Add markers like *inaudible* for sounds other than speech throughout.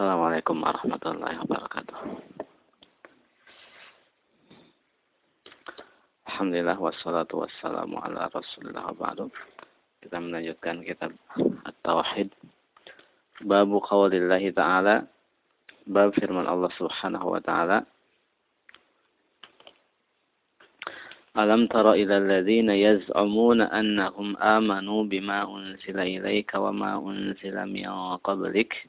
Assalamualaikum warahmatullahi wabarakatuh. Alhamdulillah wassalatu wassalamu ala rasulillah wa Kita melanjutkan kitab At-Tauhid. Babu qawlillahi ta'ala. Bab firman Allah subhanahu wa ta'ala. Alam tara ila alladhina yaz'umuna annahum amanu bima unzila ilayka wa ma unzila min qablik.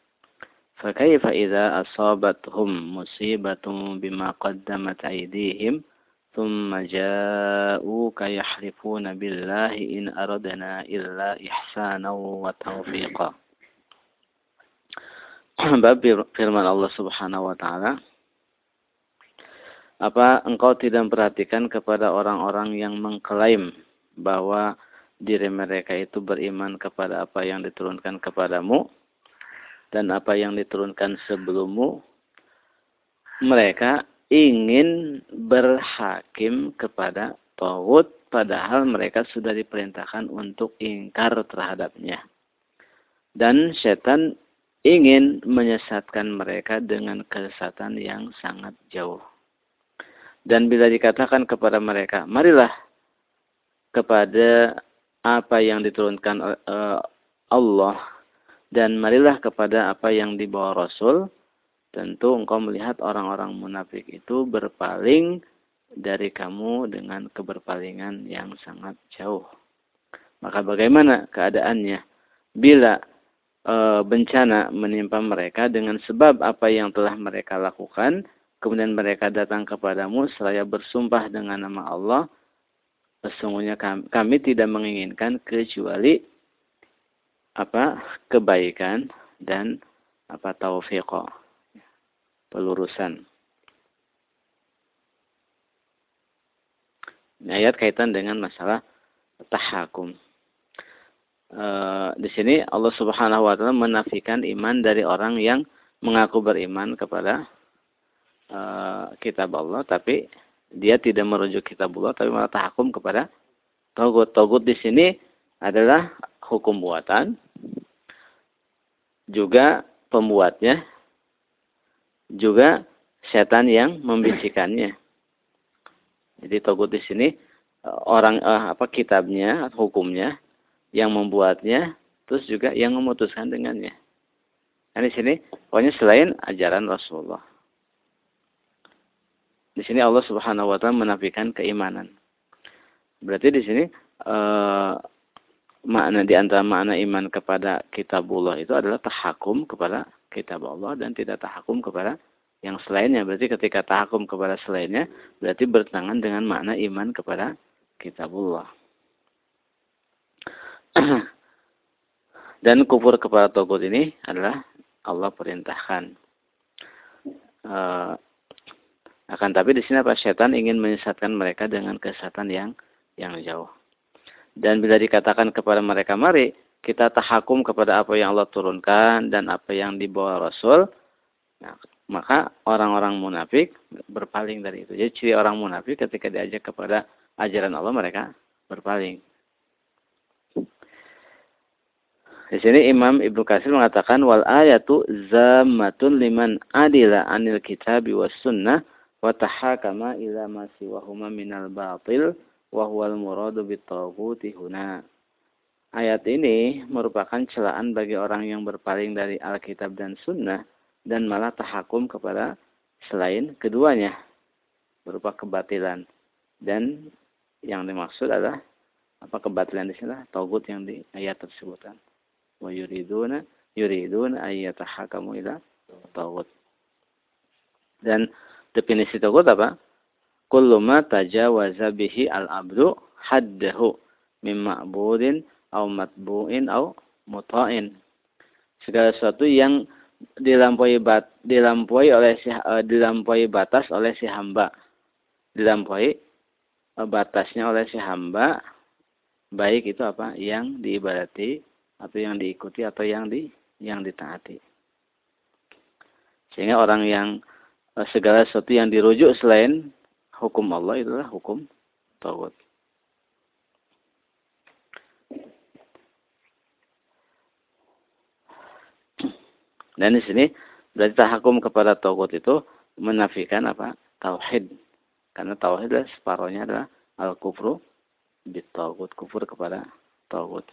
فكيف إذا أصابتهم مصيبة بما قدمت أيديهم ثم جاءوك يحلفون بالله إن أردنا إلا إحسانا وتوفيقا Bab firman Allah Subhanahu wa taala Apa engkau tidak memperhatikan kepada orang-orang yang mengklaim bahwa diri mereka itu beriman kepada apa yang diturunkan kepadamu Dan apa yang diturunkan sebelummu, mereka ingin berhakim kepada Tawud padahal mereka sudah diperintahkan untuk ingkar terhadapnya. Dan setan ingin menyesatkan mereka dengan kesesatan yang sangat jauh. Dan bila dikatakan kepada mereka, marilah kepada apa yang diturunkan eh, Allah dan marilah kepada apa yang dibawa Rasul. Tentu engkau melihat orang-orang munafik itu berpaling dari kamu dengan keberpalingan yang sangat jauh. Maka bagaimana keadaannya bila e, bencana menimpa mereka dengan sebab apa yang telah mereka lakukan, kemudian mereka datang kepadamu seraya bersumpah dengan nama Allah, sesungguhnya kami, kami tidak menginginkan kecuali apa kebaikan dan apa taufiq pelurusan. Ini ayat kaitan dengan masalah tahakum. E, di sini Allah Subhanahu wa taala menafikan iman dari orang yang mengaku beriman kepada e, kitab Allah tapi dia tidak merujuk kitab Allah tapi malah tahakum kepada togut. Togut di sini adalah hukum buatan, juga pembuatnya, juga setan yang membisikannya. Jadi togut di sini eh, orang eh, apa kitabnya, hukumnya, yang membuatnya, terus juga yang memutuskan dengannya. Nah, di sini pokoknya selain ajaran Rasulullah. Di sini Allah Subhanahu wa taala menafikan keimanan. Berarti di sini eh, makna di antara makna iman kepada kitabullah itu adalah tahakum kepada kitab Allah dan tidak tahakum kepada yang selainnya. Berarti ketika tahakum kepada selainnya berarti bertentangan dengan makna iman kepada kitabullah. *clears throat* dan kufur kepada togut ini adalah Allah perintahkan. Uh, akan tapi di sini apa setan ingin menyesatkan mereka dengan kesesatan yang yang jauh. Dan bila dikatakan kepada mereka, mari kita tahakum kepada apa yang Allah turunkan dan apa yang dibawa Rasul, nah, maka orang-orang munafik berpaling dari itu. Jadi ciri orang munafik ketika diajak kepada ajaran Allah mereka berpaling. Di sini Imam Ibnu Katsir mengatakan wal ayatu zamatun liman adila anil kitabi was sunnah wa tahakama ila ma siwahuma minal batil wahwal muradu bitawuti huna. Ayat ini merupakan celaan bagi orang yang berpaling dari Alkitab dan Sunnah dan malah tahakum kepada selain keduanya berupa kebatilan. Dan yang dimaksud adalah apa kebatilan di sini? Taugut yang di ayat tersebut wa yuriduna yuriduna ayyatahakamu ila taugut dan definisi taugut apa kullu ma tajawaza bihi al-abdu haddahu min ma'budin au matbu'in au muta'in. Segala sesuatu yang dilampaui bat, dilampaui oleh si uh, dilampaui batas oleh si hamba. Dilampaui uh, batasnya oleh si hamba baik itu apa yang diibadati atau yang diikuti atau yang di yang ditaati. Sehingga orang yang uh, segala sesuatu yang dirujuk selain hukum Allah itulah hukum tauhid. Dan di sini berarti tahakum kepada tauhid itu menafikan apa? Tauhid. Karena tauhid adalah separohnya adalah al-kufru bitauhid, kufur kepada tauhid.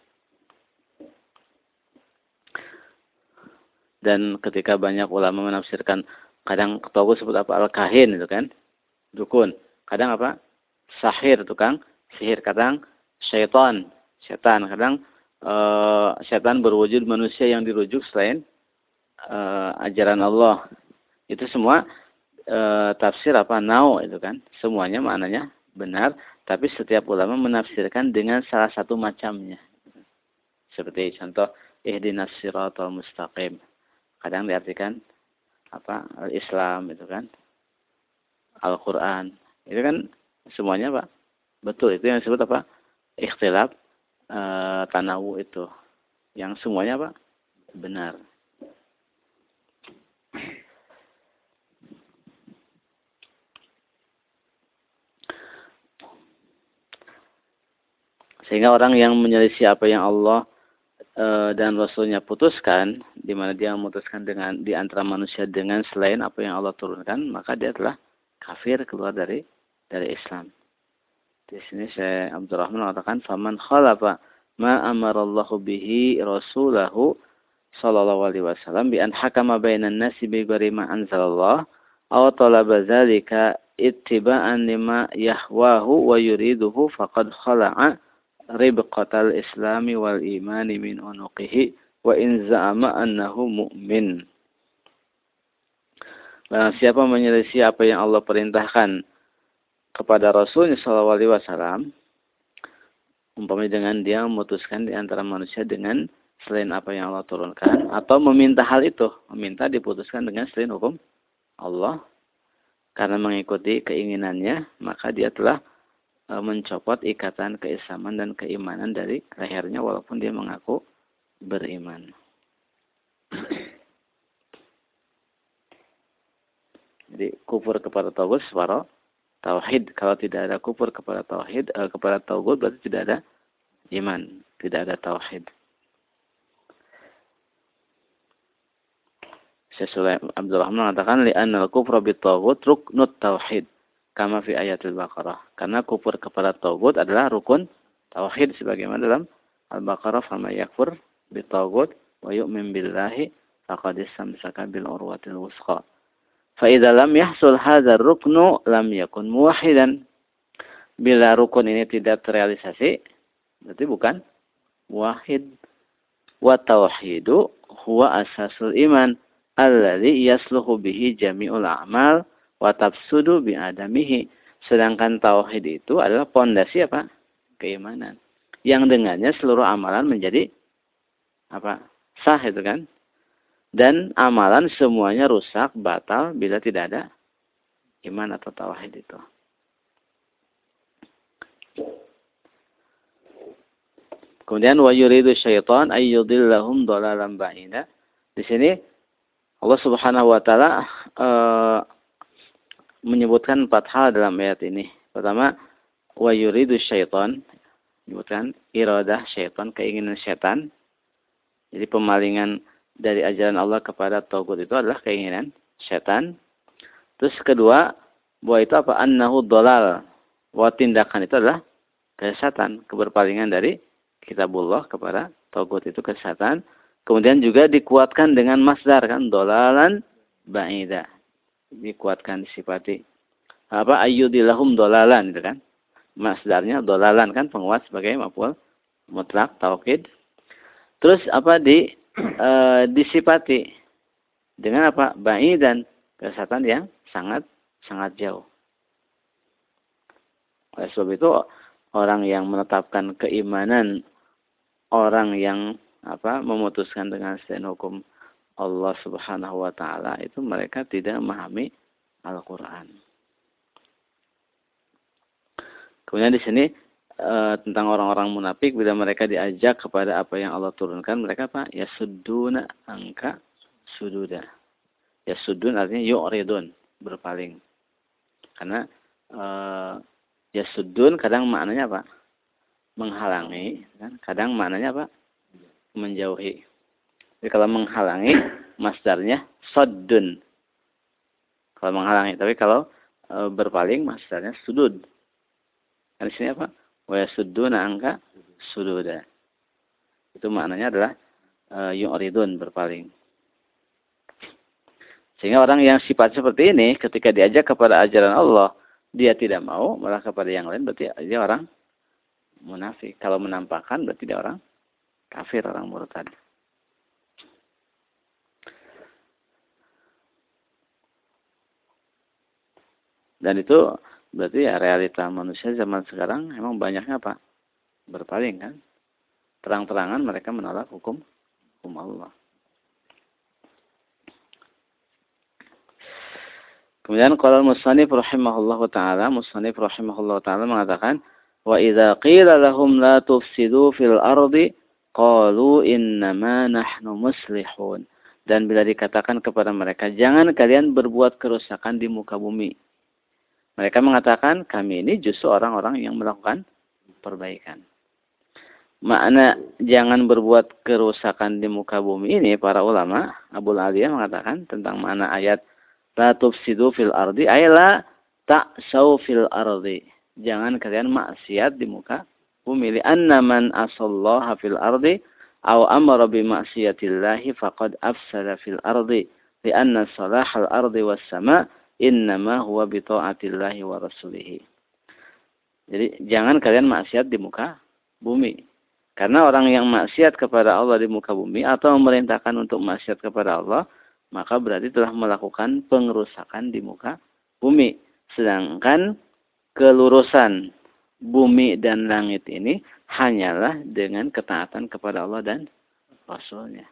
Dan ketika banyak ulama menafsirkan kadang tauhid sebut apa al-kahin itu kan, dukun. Kadang apa? Sahir, tukang sihir. Kadang syaitan, setan. Kadang uh, setan berwujud manusia yang dirujuk selain uh, ajaran Allah. Itu semua uh, tafsir apa nau itu kan. Semuanya maknanya benar, tapi setiap ulama menafsirkan dengan salah satu macamnya. Seperti contoh ihdinas siratal mustaqim. Kadang diartikan apa Islam itu kan. Al-Qur'an. Itu kan semuanya Pak. Betul itu yang disebut apa? Ikhtilaf e, tanawu itu. Yang semuanya Pak benar. Sehingga orang yang menyelisih apa yang Allah e, dan Rasulnya putuskan, di mana dia memutuskan dengan di antara manusia dengan selain apa yang Allah turunkan, maka dia telah kafir keluar dari dari Islam. Di sini saya Abdurrahman mengatakan, "Faman khalafa ma amarallahu bihi rasulahu sallallahu alaihi wasallam bi an hakama bainan nasi bi ghairi ma anzalallah aw talaba dzalika ittiba'an lima yahwahu wa yuriduhu faqad khala'a ribqatal islami wal imani min unuqihi wa in za'ama annahu mu'min. Barang siapa menyelisih apa yang Allah perintahkan kepada Rasulnya Shallallahu Alaihi Wasallam, umpamanya dengan dia memutuskan di antara manusia dengan selain apa yang Allah turunkan, atau meminta hal itu, meminta diputuskan dengan selain hukum Allah, karena mengikuti keinginannya, maka dia telah E, mencopot ikatan keislaman dan keimanan dari lehernya walaupun dia mengaku beriman. Jadi kufur kepada tauhid suara tauhid. Kalau tidak ada kufur kepada tauhid eh, kepada tauhid berarti tidak ada iman, tidak ada tauhid. Syekh Abdurrahman mengatakan li'anna al-kufra bit tauhid ruknut tauhid kama fi ayatul Baqarah. Karena kufur kepada tauhid adalah rukun tauhid sebagaimana dalam Al-Baqarah fama yakfur bi tauhid wa yu'min billahi faqad istamsaka bil urwatil wusqa. Fa idza lam yahsul hadzal ruknu lam yakun muwahhidan. Bila rukun ini tidak terrealisasi, berarti bukan muwahhid. Wa tauhidu huwa asasul iman alladhi yasluhu bihi jami'ul a'mal wa tafsudu bi adamihi. Sedangkan tauhid itu adalah pondasi apa? Keimanan. Yang dengannya seluruh amalan menjadi apa? Sah itu kan? Dan amalan semuanya rusak, batal bila tidak ada iman atau tauhid itu. Kemudian wa yuridu syaitan ayyudillahum dhalalan ba'ida. Di sini Allah Subhanahu wa taala uh, menyebutkan empat hal dalam ayat ini. Pertama, wa yuridu syaitan. Menyebutkan iradah syaitan, keinginan syaitan. Jadi pemalingan dari ajaran Allah kepada Tauhid itu adalah keinginan syaitan. Terus kedua, bahwa itu apa? Annahu dolal. Bahwa tindakan itu adalah kesesatan. Keberpalingan dari kitabullah kepada Tauhid itu kesesatan. Kemudian juga dikuatkan dengan masdar kan. Dolalan ba'idah dikuatkan disifati apa ayyudilahum dolalan gitu kan masdarnya dolalan kan penguat sebagai maful mutlak taukid terus apa di e, disifati dengan apa bayi dan kesehatan yang sangat sangat jauh oleh sebab itu orang yang menetapkan keimanan orang yang apa memutuskan dengan selain hukum Allah Subhanahu wa taala itu mereka tidak memahami Al-Qur'an. Kemudian di sini tentang orang-orang munafik bila mereka diajak kepada apa yang Allah turunkan mereka apa? Ya suduna angka sududa. Ya sudun artinya yu'ridun, berpaling. Karena e, ya sudun kadang maknanya apa? Menghalangi, kan? kadang maknanya apa? Menjauhi. Jadi kalau menghalangi, masdarnya sodun. Kalau menghalangi. Tapi kalau e, berpaling, masdarnya sudud. Di sini apa? Wa suduna angka sududa. Itu maknanya adalah e, yu'ridun, berpaling. Sehingga orang yang sifat seperti ini, ketika diajak kepada ajaran Allah, dia tidak mau, malah kepada yang lain, berarti dia orang munafik. Kalau menampakkan, berarti dia orang kafir, orang murtad. Dan itu berarti ya realita manusia zaman sekarang emang banyaknya apa? Berpaling kan? Terang-terangan mereka menolak hukum hukum Allah. Kemudian kalau Musanif rahimahullah taala, Musanif rahimahullah taala mengatakan, "Wa idza qila lahum la tufsidu fil ardi qalu innama nahnu muslihun." Dan bila dikatakan kepada mereka, "Jangan kalian berbuat kerusakan di muka bumi." Mereka mengatakan kami ini justru orang-orang yang melakukan perbaikan. Makna jangan berbuat kerusakan di muka bumi ini para ulama Abu Aliyah mengatakan tentang makna ayat la tufsidu fil ardi ay la ta'sau fil ardi. Jangan kalian maksiat di muka bumi anna man asallaha fil ardi aw amara bi maksiatillahi faqad afsada fil ardi li anna salahal ardi was sama' innama huwa bi taatillahi wa rasulihi. Jadi jangan kalian maksiat di muka bumi. Karena orang yang maksiat kepada Allah di muka bumi atau memerintahkan untuk maksiat kepada Allah, maka berarti telah melakukan pengerusakan di muka bumi. Sedangkan kelurusan bumi dan langit ini hanyalah dengan ketaatan kepada Allah dan Rasulnya.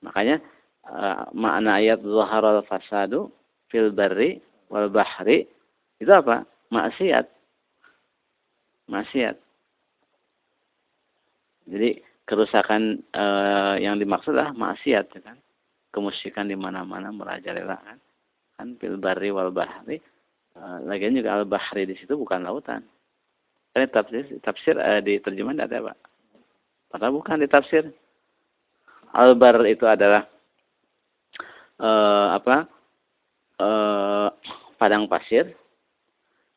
Makanya uh, makna ayat zaharal fasadu fil barri wal bahri itu apa? Maksiat. Maksiat. Jadi kerusakan e, yang dimaksud adalah maksiat ya kan. Kemusyrikan di mana-mana merajalela kan. Kan fil barri wal bahri. E, lagian juga al bahri di situ bukan lautan. Kan tafsir tafsir e, di terjemahan ada apa? Padahal bukan di tafsir. Al bar itu adalah e, apa? Eh, padang pasir.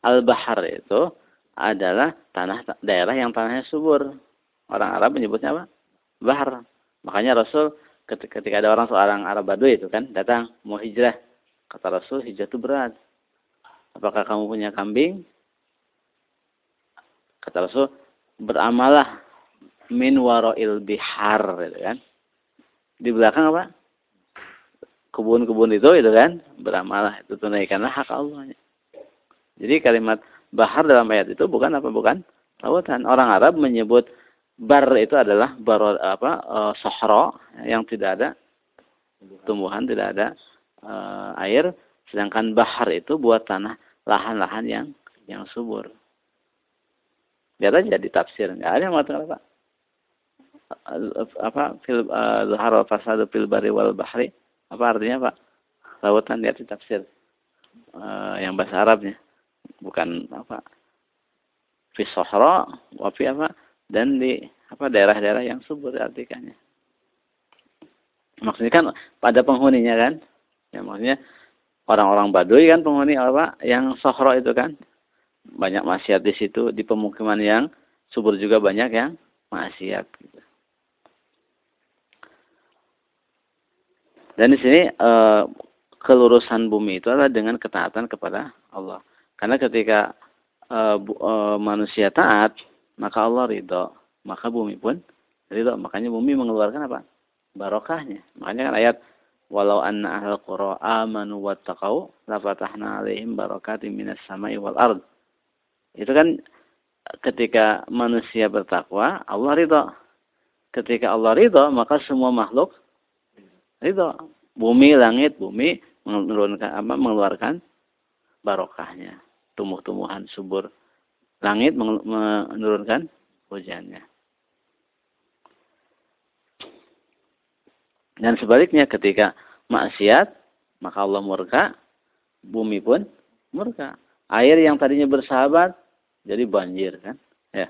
Al-Bahar itu adalah tanah daerah yang tanahnya subur. Orang Arab menyebutnya apa? Bahar. Makanya Rasul ketika, ada orang seorang Arab Baduy itu kan datang mau hijrah. Kata Rasul hijrah itu berat. Apakah kamu punya kambing? Kata Rasul beramalah min waroil bihar gitu kan. Di belakang apa? Kebun-kebun itu itu kan beramalah itu tunaikanlah hak Allah. Jadi kalimat bahar dalam ayat itu bukan apa bukan lautan. Orang Arab menyebut bar itu adalah bar apa e, sohro yang tidak ada tumbuhan, tidak ada e, air. Sedangkan bahar itu buat tanah lahan-lahan yang yang subur. Lihat aja di tafsir, nggak ada yang mengatakan apa apa fil uh, zahara fasadu fil bari wal bahri apa artinya Pak? Lautan di tafsir uh, yang bahasa Arabnya. Bukan apa? Fi sohro, wafi apa? Dan di apa daerah-daerah yang subur artikannya. Maksudnya kan pada penghuninya kan? Ya maksudnya orang-orang Baduy kan penghuni apa? Yang sohro itu kan? Banyak maksiat di situ di pemukiman yang subur juga banyak yang maksiat. Gitu. Dan di sini e, kelurusan bumi itu adalah dengan ketaatan kepada Allah. Karena ketika e, bu, e, manusia taat, maka Allah ridho, maka bumi pun ridho. Makanya bumi mengeluarkan apa? Barokahnya. Makanya kan ayat walau anna ahlul qura amanu wattaqau lafatahna alaihim barakatim minas samai wal ard. Itu kan ketika manusia bertakwa, Allah ridho. Ketika Allah ridho, maka semua makhluk Itu bumi, langit, bumi menurunkan apa mengeluarkan barokahnya, tumbuh-tumbuhan subur. Langit menurunkan hujannya. Dan sebaliknya ketika maksiat, maka Allah murka, bumi pun murka. Air yang tadinya bersahabat jadi banjir kan? Ya.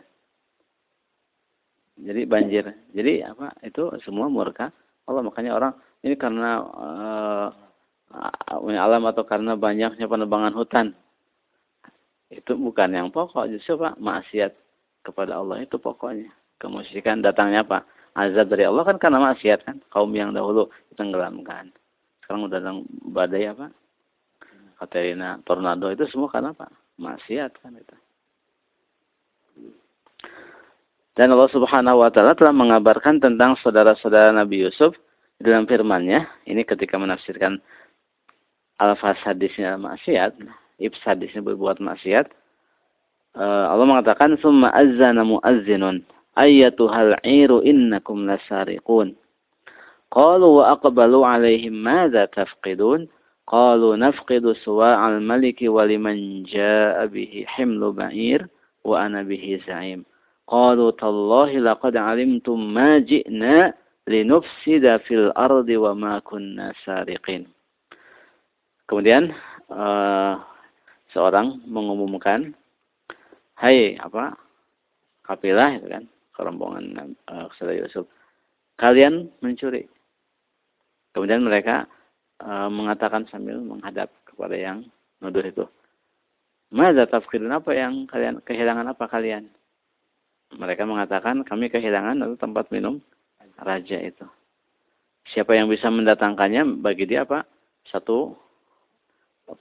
Jadi banjir. Jadi apa? Itu semua murka Allah. Makanya orang ini karena uh, alam atau karena banyaknya penebangan hutan. Itu bukan yang pokok. Justru Pak, maksiat kepada Allah itu pokoknya. Kemusikan datangnya apa? Azab dari Allah kan karena maksiat kan. Kaum yang dahulu tenggelamkan. Sekarang udah datang badai apa? Katerina, tornado itu semua karena apa? Maksiat kan itu. Dan Allah Subhanahu wa taala telah mengabarkan tentang saudara-saudara Nabi Yusuf dalam firman-Nya, ini ketika menafsirkan al-fas hadisnya maksiat, ibs hadisnya berbuat maksiat, eh, Allah mengatakan summa azzana muazzinun ayyatuhal 'iru innakum lasariqun. Qalu wa aqbalu 'alaihim madza tafqidun? Qalu nafqidu suwa'al maliki wa liman jaa'a bihi himlu ba'ir wa ana bihi za'im. Qalu tallahi laqad alimtum ma ji'na linufsida fil ardi wa ma kunna sariqin. Kemudian uh, seorang mengumumkan, Hai apa kapilah itu kan kerombongan uh, Yusuf, kalian mencuri. Kemudian mereka uh, mengatakan sambil menghadap kepada yang nuduh itu, Mada tafkirun apa yang kalian kehilangan apa kalian? Mereka mengatakan kami kehilangan atau tempat minum raja itu. Siapa yang bisa mendatangkannya bagi dia apa? Satu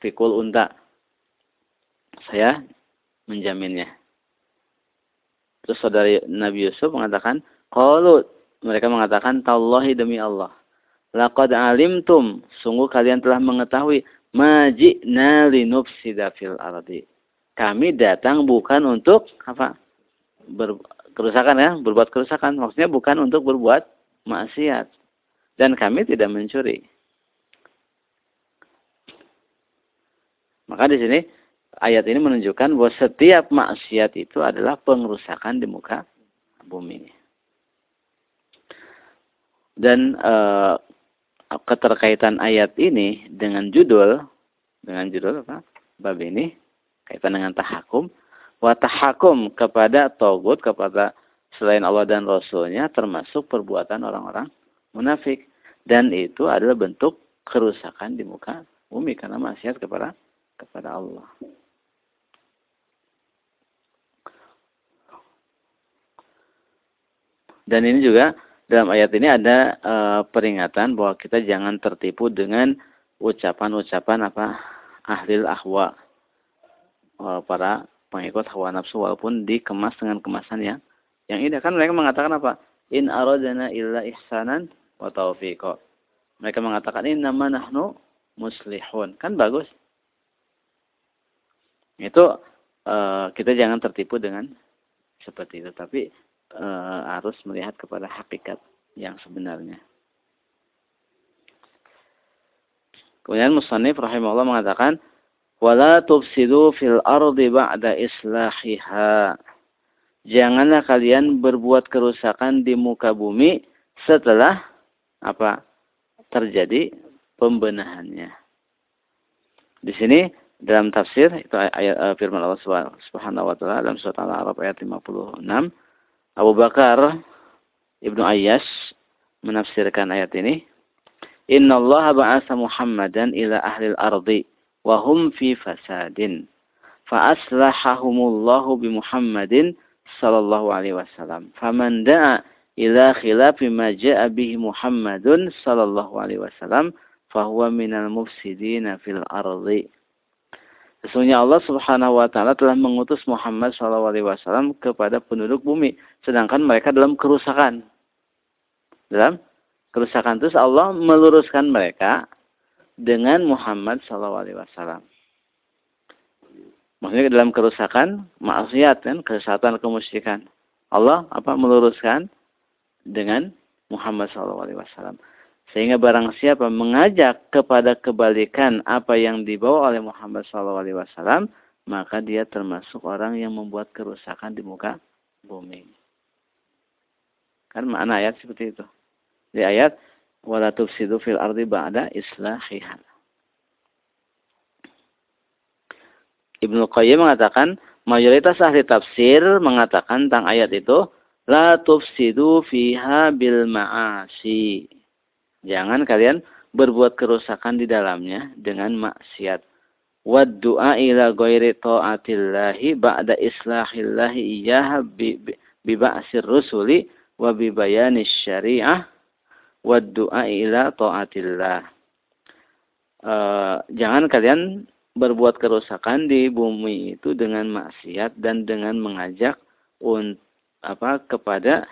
pikul unta. Saya menjaminnya. Terus saudari Nabi Yusuf mengatakan, kalau mereka mengatakan, Tallahi demi Allah. Laqad alimtum, sungguh kalian telah mengetahui, majikna linufsida fil ardi. Kami datang bukan untuk apa? ber, kerusakan ya, berbuat kerusakan. Maksudnya bukan untuk berbuat maksiat. Dan kami tidak mencuri. Maka di sini ayat ini menunjukkan bahwa setiap maksiat itu adalah pengerusakan di muka bumi. Dan e, keterkaitan ayat ini dengan judul dengan judul apa? Bab ini kaitan dengan tahakum watahakum kepada togut kepada selain Allah dan Rasulnya termasuk perbuatan orang-orang munafik. Dan itu adalah bentuk kerusakan di muka bumi karena maksiat kepada kepada Allah. Dan ini juga dalam ayat ini ada e, peringatan bahwa kita jangan tertipu dengan ucapan-ucapan apa ahli ahwa. E, para pengikut hawa nafsu walaupun dikemas dengan kemasan yang yang indah kan mereka mengatakan apa? In aradana illa ihsanan wa taufiqa mereka mengatakan inna nahnu muslihun. Kan bagus. Itu uh, kita jangan tertipu dengan seperti itu tapi uh, harus melihat kepada hakikat yang sebenarnya. Kemudian musannif rahimahullah mengatakan wala tufsidu fil ardi ba'da islahiha. Janganlah kalian berbuat kerusakan di muka bumi setelah apa? terjadi pembenahannya. Di sini dalam tafsir itu ayat uh, firman Allah Subhanahu wa taala dalam surat Al-A'raf ayat 56 Abu Bakar Ibnu Ayyash menafsirkan ayat ini Inna Allah ba'asa Muhammadan ila ahli al-ardi wahum fi fasadin. Fa aslahahumullahu bi Muhammadin sallallahu alaihi wasallam. Faman da'a ila khilafi ma ja'a bihi Muhammadun sallallahu alaihi wasallam fahuwa minal mufsidina fil ardi. Sesungguhnya Allah Subhanahu wa taala telah mengutus Muhammad sallallahu alaihi wasallam kepada penduduk bumi sedangkan mereka dalam kerusakan. Dalam kerusakan terus Allah meluruskan mereka dengan Muhammad SAW. Maksudnya dalam kerusakan, maksiat kan, kesesatan, kemusyrikan. Allah apa meluruskan dengan Muhammad SAW. Sehingga barang siapa mengajak kepada kebalikan apa yang dibawa oleh Muhammad SAW, maka dia termasuk orang yang membuat kerusakan di muka bumi. Kan makna ayat seperti itu. Di ayat wala tufsidu fil ardi ba'da islahiha. Ibnu Qayyim mengatakan mayoritas ahli tafsir mengatakan tentang ayat itu la tufsidu fiha bil ma'asi Jangan kalian berbuat kerusakan di dalamnya dengan maksiat. Wad du'a ila ghairi ta'atillahi ba'da islahillahi iyyaha bi, ba'sir rusuli wa bi bayanis syariah wad du'a ila ta'atillah. Uh, jangan kalian berbuat kerusakan di bumi itu dengan maksiat dan dengan mengajak un, apa kepada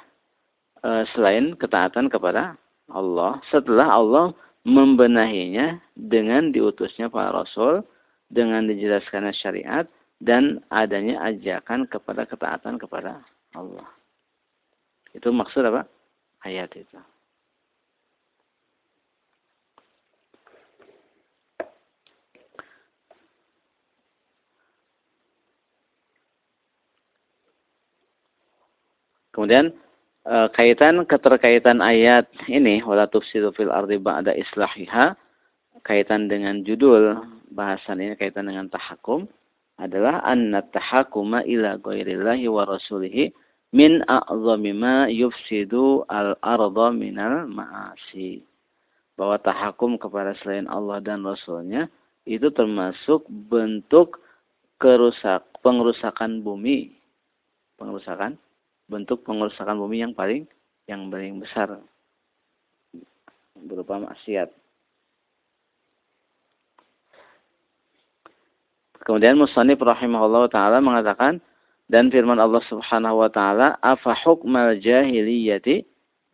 uh, selain ketaatan kepada Allah setelah Allah membenahinya dengan diutusnya para rasul, dengan dijelaskan syariat dan adanya ajakan kepada ketaatan kepada Allah. Itu maksud apa? Ayat itu. Kemudian e, kaitan keterkaitan ayat ini wala tufsidu fil ardi ba'da islahiha kaitan dengan judul bahasan ini kaitan dengan tahakum adalah anna tahakuma ila ghairillahi wa rasulihi min a'zami ma yufsidu al-arda minal ma'asi. Bahwa tahakum kepada selain Allah dan Rasulnya itu termasuk bentuk kerusak pengrusakan bumi. Pengrusakan bentuk pengerusakan bumi yang paling yang paling besar berupa maksiat. Kemudian Musannif rahimahullah taala mengatakan dan firman Allah Subhanahu wa taala afa hukmal jahiliyati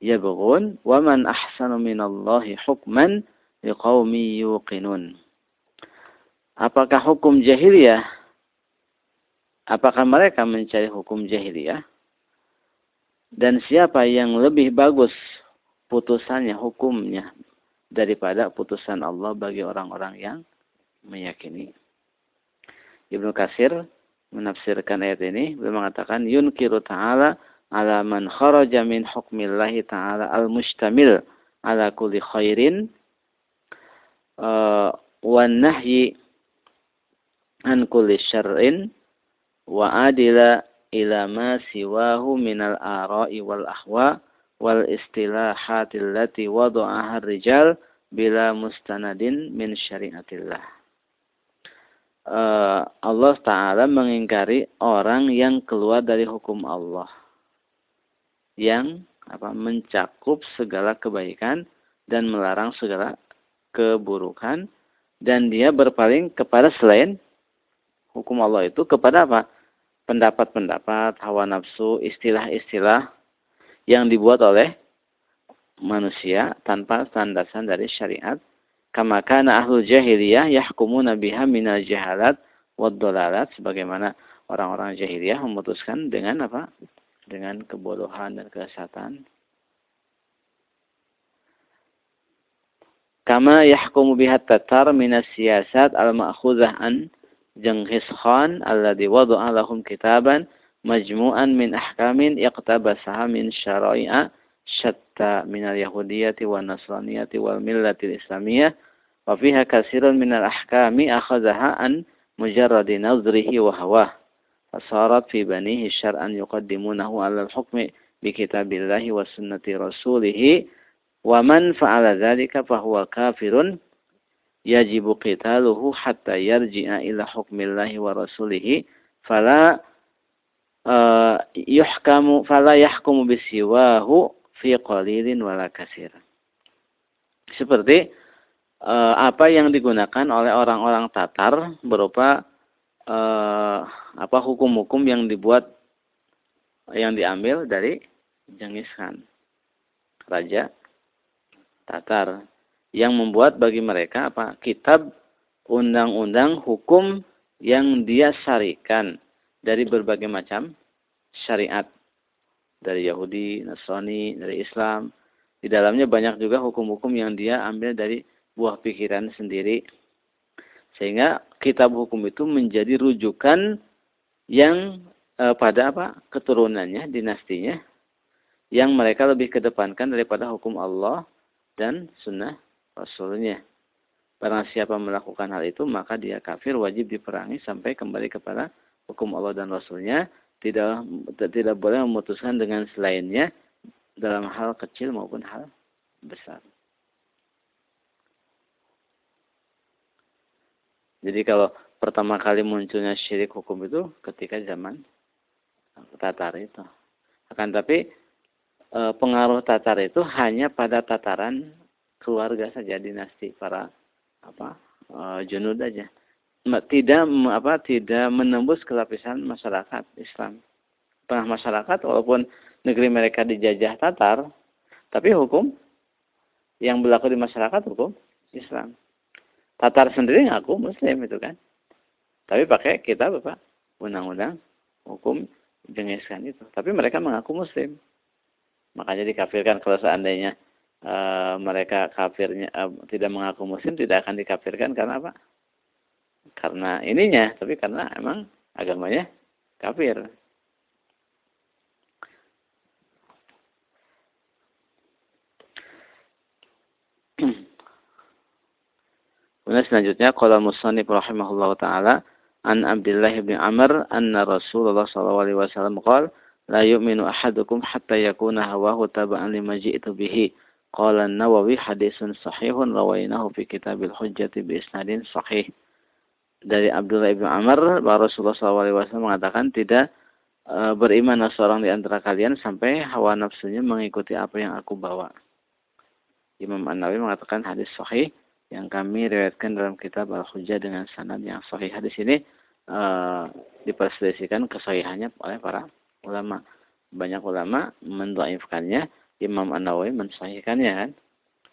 yabghun wa man ahsanu minallahi hukman liqaumi yuqinun. Apakah hukum jahiliyah? Apakah mereka mencari hukum jahiliyah? Dan siapa yang lebih bagus putusannya, hukumnya daripada putusan Allah bagi orang-orang yang meyakini. Ibnu Kasir menafsirkan ayat ini beliau mengatakan yunkiru ta'ala ala man kharaja min hukmillahi ta'ala al-mustamil ala kulli khairin uh, wa nahyi an kulli syarrin wa adila ila ma siwahu minal ara'i wal ahwa wal istilahatil lati wada'aha rijal bila mustanadin min syariatillah. Uh, Allah Ta'ala mengingkari orang yang keluar dari hukum Allah. Yang apa mencakup segala kebaikan dan melarang segala keburukan. Dan dia berpaling kepada selain hukum Allah itu kepada apa? Pendapat-pendapat, hawa nafsu, istilah-istilah yang dibuat oleh manusia tanpa landasan dari syariat. Kama kana jahiliyah yahkumuna biha minal jahalat wad dolalat sebagaimana orang-orang jahiliyah memutuskan dengan apa? Dengan kebodohan dan kesesatan. Kama yahkumu biha tatar minas siyasat al-ma'khuzah an Jenghis Khan alladhi wada'a lahum kitaban majmu'an min ahkamin iqtabasaha min syara'i'a syatta min al-yahudiyyati wa nasraniyati wal millati islamiyah wa fiha kasirun min al-ahkami akhazaha an mujarradi nazrihi wa hawah fasarat fi banihi syar'an yuqaddimunahu ala al-hukmi bi kitabillahi wa sunnati rasulih yajibu qitaluhu hatta yarji'a ila hukmillahi wa rasulihi fala uh, yuhkamu fala yahkumu bisiwahu fi qalilin wala kasir. Seperti uh, apa yang digunakan oleh orang-orang Tatar berupa uh, apa hukum-hukum yang dibuat yang diambil dari Genghis Khan, raja Tatar yang membuat bagi mereka apa kitab undang-undang hukum yang dia syarikan dari berbagai macam syariat dari Yahudi, Nasrani, dari Islam Di dalamnya banyak juga hukum-hukum yang dia ambil dari buah pikiran sendiri. Sehingga kitab hukum itu menjadi rujukan yang e, pada apa? keturunannya, dinastinya yang mereka lebih kedepankan daripada hukum Allah dan sunnah Rasulnya. Barang siapa melakukan hal itu, maka dia kafir, wajib diperangi sampai kembali kepada hukum Allah dan Rasulnya. Tidak tidak boleh memutuskan dengan selainnya dalam hal kecil maupun hal besar. Jadi kalau pertama kali munculnya syirik hukum itu ketika zaman Tatar itu. Akan tapi e, pengaruh Tatar itu hanya pada tataran keluarga saja dinasti para apa e, junud aja. Tidak apa tidak menembus ke lapisan masyarakat Islam. Tengah masyarakat walaupun negeri mereka dijajah Tatar, tapi hukum yang berlaku di masyarakat hukum Islam. Tatar sendiri ngaku Muslim itu kan, tapi pakai kita bapak undang-undang hukum jengiskan itu. Tapi mereka mengaku Muslim, makanya dikafirkan kalau seandainya mereka kafirnya e, tidak mengaku Muslim tidak akan dikafirkan karena apa? Karena ininya, tapi karena emang agamanya kafir. *clears throat* Kemudian selanjutnya qala musannif rahimahullahu taala an Abdullah bin Amr anna Rasulullah sallallahu alaihi wasallam qala la yu'minu ahadukum hatta yakuna hawahu taba'an lima ji'tu bihi. Qala an-Nawawi hadisun sahihun rawainahu fi kitabil hujjati bi isnadin sahih. Dari Abdullah bin Amr Rasulullah SAW mengatakan tidak e, beriman seorang di antara kalian sampai hawa nafsunya mengikuti apa yang aku bawa. Imam An-Nawawi mengatakan hadis sahih yang kami riwayatkan dalam kitab Al-Hujjah dengan sanad yang sahih. Hadis ini uh, diperselisihkan kesahihannya oleh para ulama. Banyak ulama mendhaifkannya, Imam An-Nawawi mensahihkannya kan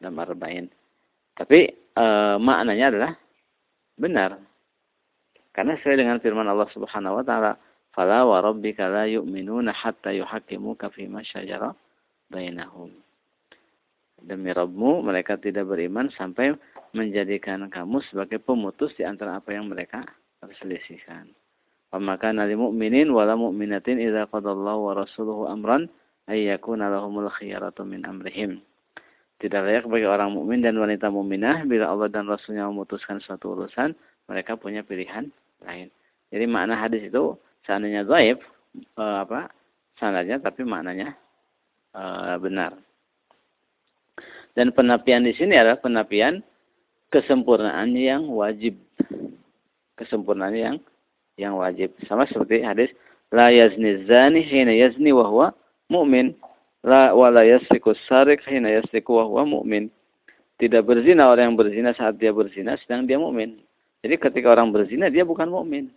dalam Arba'in. Tapi uh, maknanya adalah benar. Karena sesuai dengan firman Allah Subhanahu wa taala, "Fala wa rabbika la yu'minuna hatta yuhaqqimuka fi ma shajara bainahum." Demi Rabbmu, mereka tidak beriman sampai menjadikan kamu sebagai pemutus di antara apa yang mereka perselisihkan. Maka nali mu'minin wala mu'minatin idza qadallahu wa rasuluhu amran ayyakuna lahumul khiyaratu min amrihim. Tidak layak bagi orang mukmin dan wanita mukminah bila Allah dan Rasulnya memutuskan suatu urusan, mereka punya pilihan lain. Jadi makna hadis itu seandainya dhaif eh, apa? Sanadnya tapi maknanya eh, benar. Dan penapian di sini adalah penapian kesempurnaan yang wajib. Kesempurnaan yang yang wajib. Sama seperti hadis la yazni zani hina yazni wa huwa mu'min. La wa la yasriku sarik hina yasriku wa huwa mu'min. Tidak berzina orang yang berzina saat dia berzina sedang dia mukmin. Jadi ketika orang berzina dia bukan mukmin.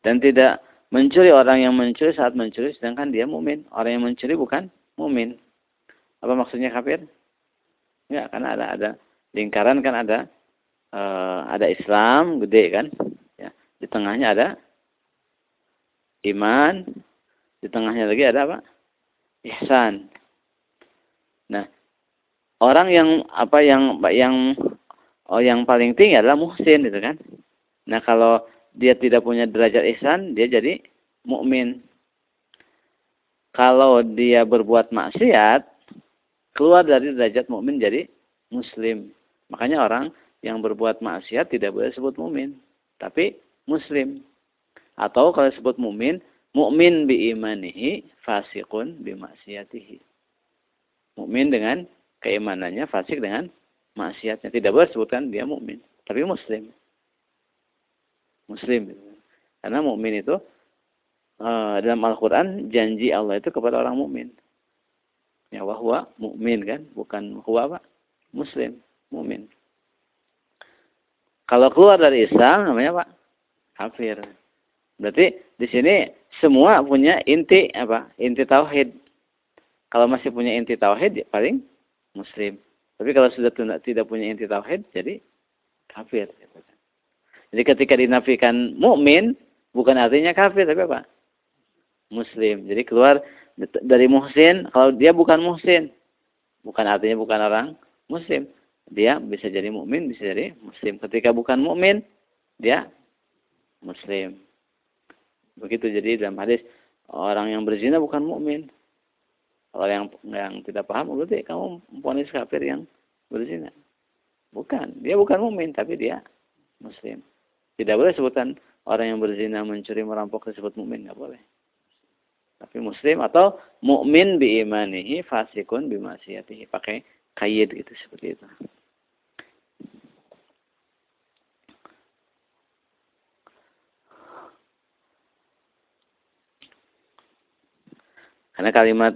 Dan tidak mencuri orang yang mencuri saat mencuri sedangkan dia mukmin. Orang yang mencuri bukan mukmin. Apa maksudnya kafir? Ya, karena ada ada lingkaran kan ada uh, ada Islam gede kan. Ya, di tengahnya ada iman, di tengahnya lagi ada apa? Ihsan. Nah, orang yang apa yang yang oh yang paling tinggi adalah muhsin gitu kan. Nah, kalau dia tidak punya derajat ihsan, dia jadi mukmin. Kalau dia berbuat maksiat, keluar dari derajat mukmin jadi muslim. Makanya orang yang berbuat maksiat tidak boleh sebut mukmin, tapi muslim. Atau kalau sebut mukmin, mukmin bi imanihi, fasikun bi maksiatihi. Mukmin dengan keimanannya, fasik dengan maksiatnya. Tidak boleh sebutkan dia mukmin, tapi muslim. Muslim. Karena mukmin itu uh, dalam Al-Qur'an janji Allah itu kepada orang mukmin. Ya wahwa mukmin kan, bukan huwa apa? Muslim, mukmin. Kalau keluar dari Islam namanya apa? Kafir. Berarti di sini semua punya inti apa? Inti tauhid. Kalau masih punya inti tauhid ya paling muslim. Tapi kalau sudah tidak punya inti tauhid jadi kafir. Jadi ketika dinafikan mukmin bukan artinya kafir tapi apa? Muslim. Jadi keluar dari muhsin, kalau dia bukan muhsin, Bukan artinya bukan orang muslim. Dia bisa jadi mukmin, bisa jadi muslim. Ketika bukan mukmin, dia muslim. Begitu jadi dalam hadis orang yang berzina bukan mukmin. Kalau yang yang tidak paham berarti kamu mempunyai kafir yang berzina. Bukan, dia bukan mukmin tapi dia muslim. Tidak boleh sebutan orang yang berzina, mencuri, merampok disebut mukmin, nggak boleh. Tapi muslim atau mukmin bi imanihi fasikun bi maksiatihi. Pakai kaid gitu seperti itu. Karena kalimat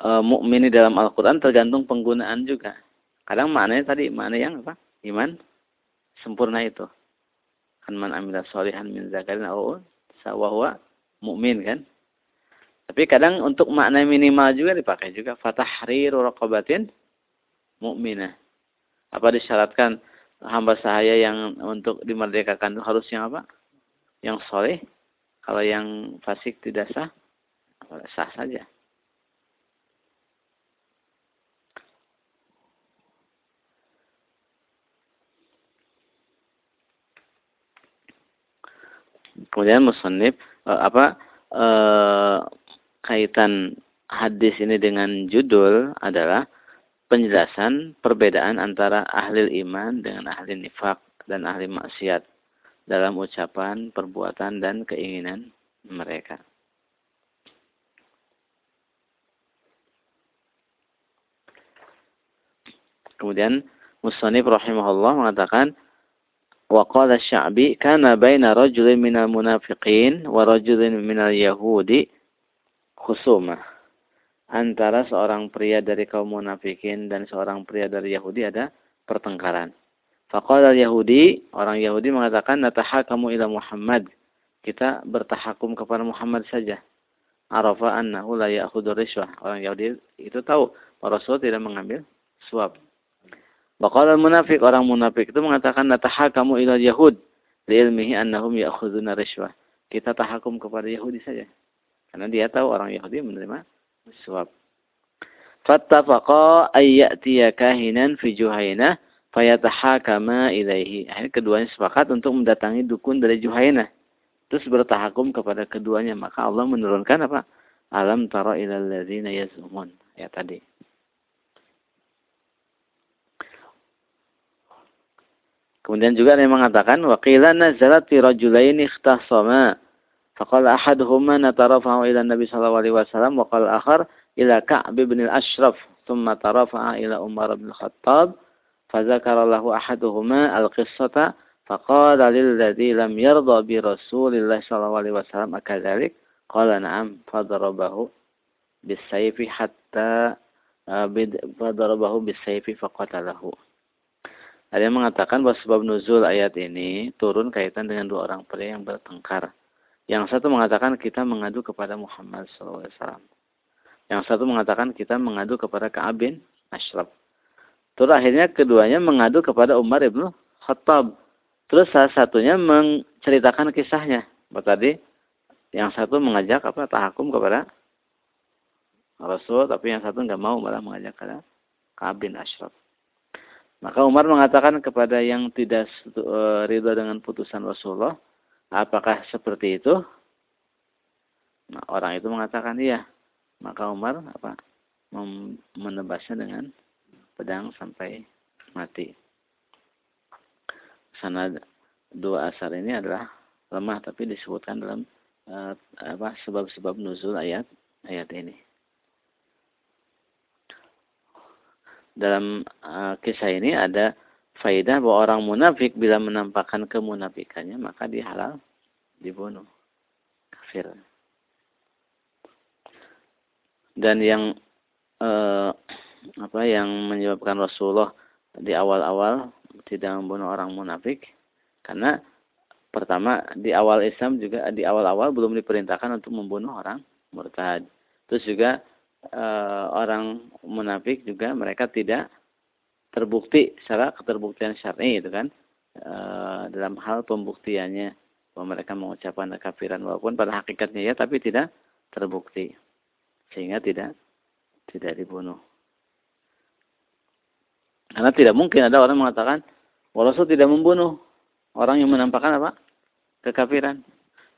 e, mukmin dalam Al-Qur'an tergantung penggunaan juga. Kadang maknanya tadi makna yang apa? Iman sempurna itu. Kan man amila sholihan min zakarin aw sawahwa mukmin kan? Tapi kadang untuk makna minimal juga dipakai juga fatahriru raqabatin mukminah. Apa disyaratkan hamba sahaya yang untuk dimerdekakan harus yang apa? Yang soleh. Kalau yang fasik tidak sah, sah saja. Kemudian musannif eh, apa eh, kaitan hadis ini dengan judul adalah penjelasan perbedaan antara ahli iman dengan ahli nifak dan ahli maksiat dalam ucapan, perbuatan, dan keinginan mereka. Kemudian Musanif rahimahullah mengatakan wa qala Sya'bi kana baina rajulin minal munafiqin wa rajulin minal yahudi khusumah antara seorang pria dari kaum munafikin dan seorang pria dari Yahudi ada pertengkaran. Faqala Yahudi, orang Yahudi mengatakan natahakamu ila Muhammad. Kita bertahakum kepada Muhammad saja. Arafa annahu la ya'khudhu rishwah. Orang Yahudi itu tahu Rasul tidak mengambil suap. Baqala munafik, orang munafik itu mengatakan natahakamu ila Yahud li ilmihi annahum ya'khudhuna rishwah. Kita tahakum kepada Yahudi saja. Karena dia tahu orang Yahudi menerima suap. Fattafaqa ayyatiya kahinan fi Juhainah fayatahakama ilaihi. Akhirnya keduanya sepakat untuk mendatangi dukun dari Juhainah. Terus bertahakum kepada keduanya. Maka Allah menurunkan apa? Alam tara ilal ladzina yazumun. Ya tadi. Kemudian juga ada yang mengatakan waqila nazalat fi rajulain ikhtasama. Faqala ahaduhuma natarafahu ila Nabi sallallahu alaihi wasallam wa qala akhar ila Ka'b bin al-Ashraf thumma tarafa'a ila Umar bin al-Khattab فذكر له أحدهما القصة فقال للذي لم يرضى برسول الله صلى الله عليه وسلم أكذلك قال نعم فضربه بالسيف حتى فضربه بالسيف فقتله Ada yang mengatakan bahwa sebab nuzul ayat ini turun kaitan dengan dua orang pria yang bertengkar. Yang satu mengatakan kita mengadu kepada Muhammad SAW. Yang satu mengatakan kita mengadu kepada Ka'ab bin Ashraf. Terus akhirnya keduanya mengadu kepada Umar ibnu Khattab. Terus salah satunya menceritakan kisahnya. Tadi yang satu mengajak apa tahakum kepada Rasul, tapi yang satu nggak mau malah mengajak kepada Ka'ab bin Ashraf. Maka Umar mengatakan kepada yang tidak uh, ridho dengan putusan Rasulullah, Apakah seperti itu? Nah, orang itu mengatakan iya. Maka Umar apa? menebasnya dengan pedang sampai mati. Sana dua asar ini adalah lemah tapi disebutkan dalam uh, apa sebab-sebab nuzul ayat ayat ini. Dalam uh, kisah ini ada faidah bahwa orang munafik bila menampakkan kemunafikannya maka dia halal dibunuh kafir. Dan yang eh, apa yang menyebabkan Rasulullah di awal-awal tidak membunuh orang munafik karena pertama di awal Islam juga di awal-awal belum diperintahkan untuk membunuh orang murtad. Terus juga orang munafik juga mereka tidak terbukti secara keterbuktian syar'i itu kan e, dalam hal pembuktiannya bahwa mereka mengucapkan kekafiran walaupun pada hakikatnya ya tapi tidak terbukti sehingga tidak tidak dibunuh Karena tidak mungkin ada orang mengatakan, Rasul tidak membunuh orang yang menampakkan apa? Kekafiran.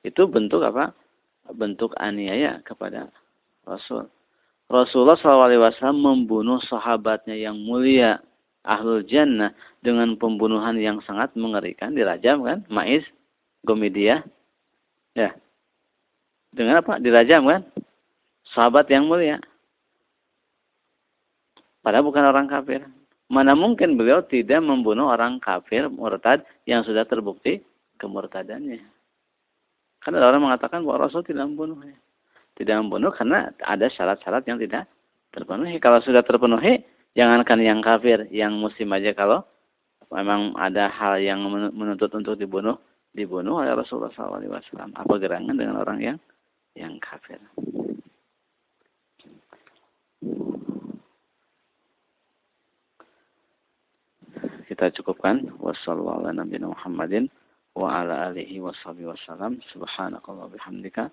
Itu bentuk apa? Bentuk aniaya kepada Rasul. Rasulullah SAW membunuh sahabatnya yang mulia, ahlul jannah, dengan pembunuhan yang sangat mengerikan, dirajam kan? Maiz, Gomedia. Ya. Dengan apa? Dirajam kan? Sahabat yang mulia. Padahal bukan orang kafir. Mana mungkin beliau tidak membunuh orang kafir murtad yang sudah terbukti kemurtadannya. Karena ada orang mengatakan bahwa Rasul tidak membunuhnya. Tidak membunuh karena ada syarat-syarat yang tidak terpenuhi. Kalau sudah terpenuhi, jangankan yang kafir, yang muslim aja kalau memang ada hal yang menuntut untuk dibunuh, dibunuh oleh Rasulullah SAW. Apa gerangan dengan orang yang yang kafir? kita cukupkan wassalamualaikum warahmatullahi Muhammadin wa ala alihi washabihi wasallam subhanakallah bihamdika